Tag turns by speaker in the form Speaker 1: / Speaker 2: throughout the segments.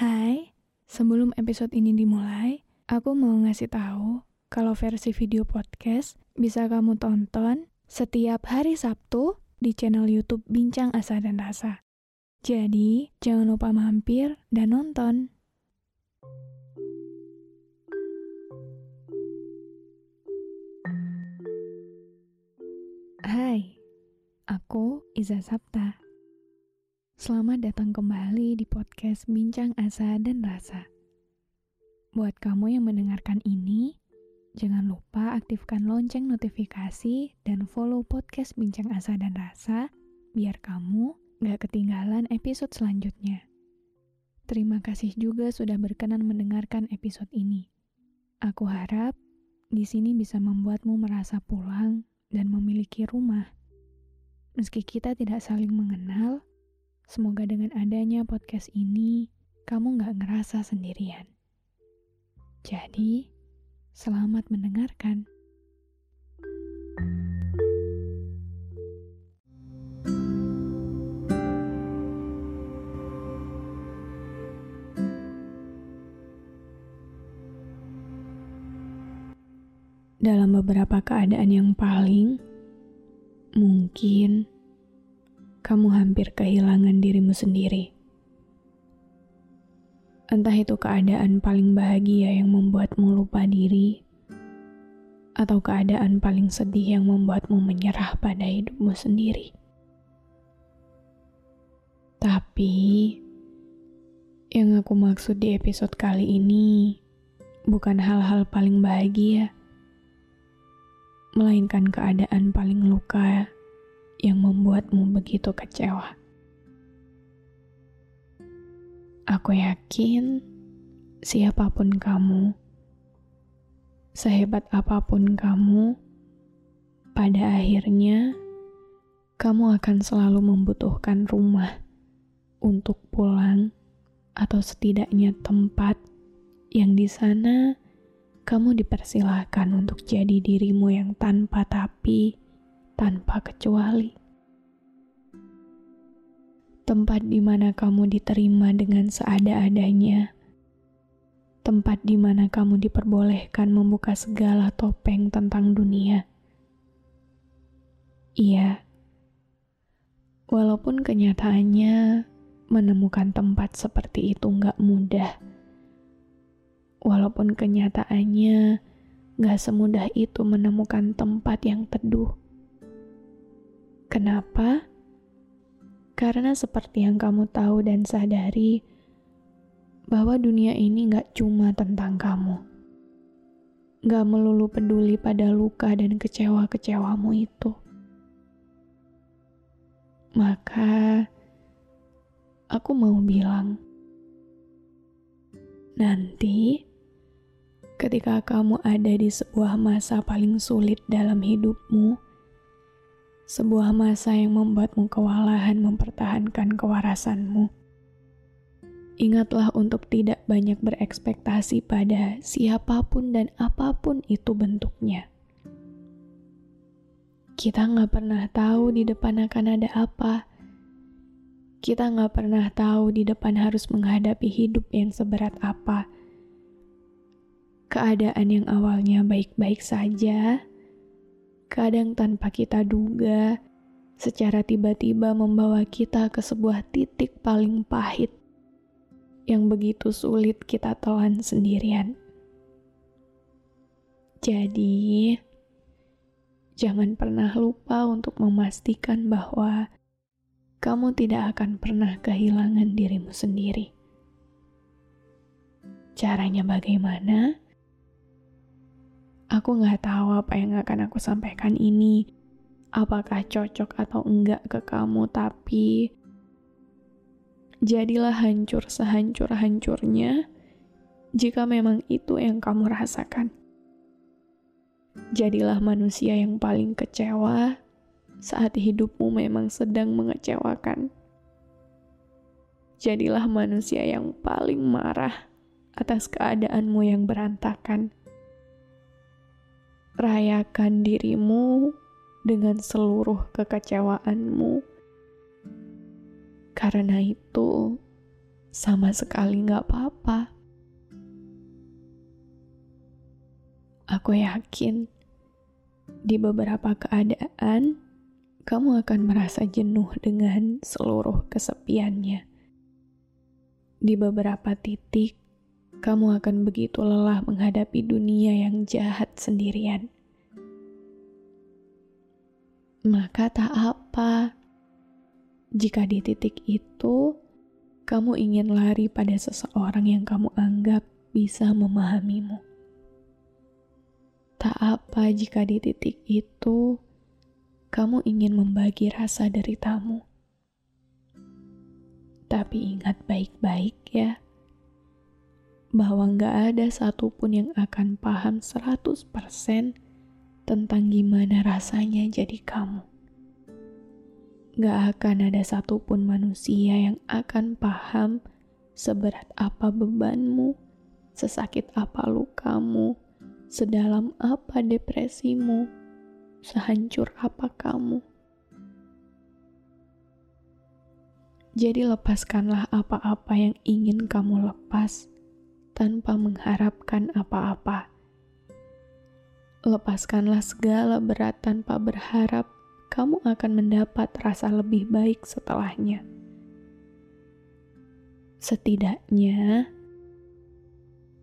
Speaker 1: Hai, sebelum episode ini dimulai, aku mau ngasih tahu kalau versi video podcast bisa kamu tonton setiap hari Sabtu di channel YouTube Bincang Asa dan Rasa. Jadi, jangan lupa mampir dan nonton. Hai, aku Iza Sapta. Selamat datang kembali di podcast Bincang Asa dan Rasa. Buat kamu yang mendengarkan ini, jangan lupa aktifkan lonceng notifikasi dan follow podcast Bincang Asa dan Rasa biar kamu gak ketinggalan episode selanjutnya. Terima kasih juga sudah berkenan mendengarkan episode ini. Aku harap di sini bisa membuatmu merasa pulang dan memiliki rumah. Meski kita tidak saling mengenal, semoga dengan adanya podcast ini, kamu gak ngerasa sendirian. Jadi, selamat mendengarkan. dalam beberapa keadaan yang paling, mungkin kamu hampir kehilangan dirimu sendiri. Entah itu keadaan paling bahagia yang membuatmu lupa diri, atau keadaan paling sedih yang membuatmu menyerah pada hidupmu sendiri. Tapi, yang aku maksud di episode kali ini bukan hal-hal paling bahagia melainkan keadaan paling luka yang membuatmu begitu kecewa. Aku yakin siapa pun kamu, sehebat apa pun kamu, pada akhirnya kamu akan selalu membutuhkan rumah untuk pulang atau setidaknya tempat yang di sana kamu dipersilahkan untuk jadi dirimu yang tanpa tapi, tanpa kecuali. Tempat di mana kamu diterima dengan seada-adanya. Tempat di mana kamu diperbolehkan membuka segala topeng tentang dunia. Iya, walaupun kenyataannya menemukan tempat seperti itu nggak mudah Walaupun kenyataannya gak semudah itu menemukan tempat yang teduh. Kenapa? Karena seperti yang kamu tahu dan sadari, bahwa dunia ini gak cuma tentang kamu. Gak melulu peduli pada luka dan kecewa-kecewamu itu. Maka, aku mau bilang, nanti ketika kamu ada di sebuah masa paling sulit dalam hidupmu, sebuah masa yang membuatmu kewalahan mempertahankan kewarasanmu. Ingatlah untuk tidak banyak berekspektasi pada siapa pun dan apa pun itu bentuknya. Kita nggak pernah tahu di depan akan ada apa. Kita nggak pernah tahu di depan harus menghadapi hidup yang seberat apa keadaan yang awalnya baik-baik saja, kadang tanpa kita duga, secara tiba-tiba membawa kita ke sebuah titik paling pahit yang begitu sulit kita telan sendirian. Jadi, jangan pernah lupa untuk memastikan bahwa kamu tidak akan pernah kehilangan dirimu sendiri. Caranya bagaimana? Aku nggak tahu apa yang akan aku sampaikan ini, apakah cocok atau enggak ke kamu, tapi jadilah hancur sehancur-hancurnya jika memang itu yang kamu rasakan. Jadilah manusia yang paling kecewa saat hidupmu memang sedang mengecewakan. Jadilah manusia yang paling marah atas keadaanmu yang berantakan. Rayakan dirimu dengan seluruh kekecewaanmu karena itu, sama sekali gak apa-apa. Aku yakin di beberapa keadaan kamu akan merasa jenuh dengan seluruh kesepiannya. Di beberapa titik, kamu akan begitu lelah menghadapi dunia yang jahat sendirian. Maka, tak apa jika di titik itu kamu ingin lari pada seseorang yang kamu anggap bisa memahamimu. Tak apa jika di titik itu kamu ingin membagi rasa deritamu. Tapi ingat baik-baik ya, bahwa gak ada satupun yang akan paham 100% tentang gimana rasanya jadi kamu gak akan ada satupun manusia yang akan paham seberat apa bebanmu, sesakit apa lukamu, sedalam apa depresimu, sehancur apa kamu. Jadi lepaskanlah apa-apa yang ingin kamu lepas tanpa mengharapkan apa-apa. Lepaskanlah segala berat tanpa berharap kamu akan mendapat rasa lebih baik setelahnya. Setidaknya,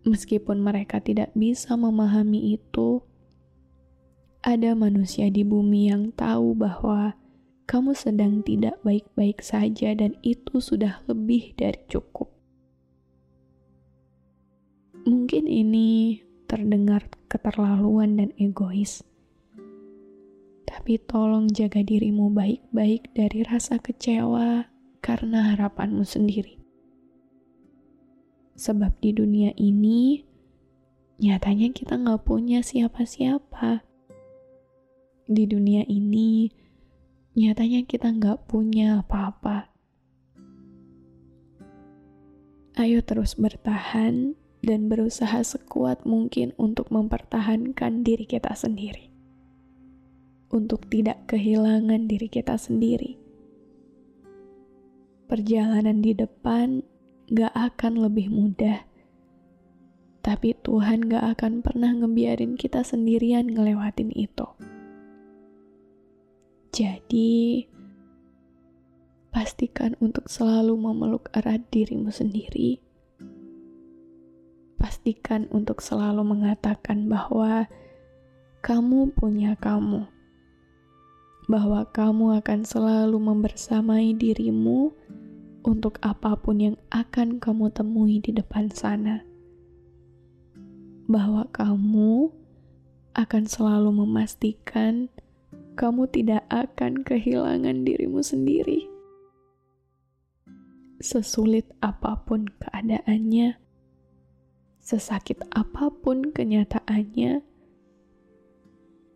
Speaker 1: meskipun mereka tidak bisa memahami itu, ada manusia di bumi yang tahu bahwa kamu sedang tidak baik-baik saja, dan itu sudah lebih dari cukup. Mungkin ini terdengar keterlaluan dan egois tapi tolong jaga dirimu baik-baik dari rasa kecewa karena harapanmu sendiri. Sebab di dunia ini, nyatanya kita nggak punya siapa-siapa. Di dunia ini, nyatanya kita nggak punya apa-apa. Ayo terus bertahan dan berusaha sekuat mungkin untuk mempertahankan diri kita sendiri untuk tidak kehilangan diri kita sendiri. Perjalanan di depan gak akan lebih mudah, tapi Tuhan gak akan pernah ngebiarin kita sendirian ngelewatin itu. Jadi, pastikan untuk selalu memeluk erat dirimu sendiri. Pastikan untuk selalu mengatakan bahwa kamu punya kamu bahwa kamu akan selalu membersamai dirimu untuk apa pun yang akan kamu temui di depan sana. Bahwa kamu akan selalu memastikan kamu tidak akan kehilangan dirimu sendiri. Sesulit apa pun keadaannya, sesakit apa pun kenyataannya,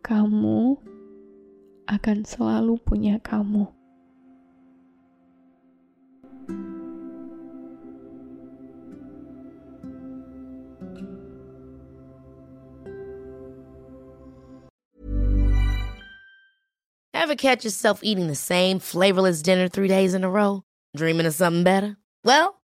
Speaker 1: kamu akan selalu punya kamu.
Speaker 2: Ever catch yourself eating the same flavorless dinner three days in a row? Dreaming of something better? Well,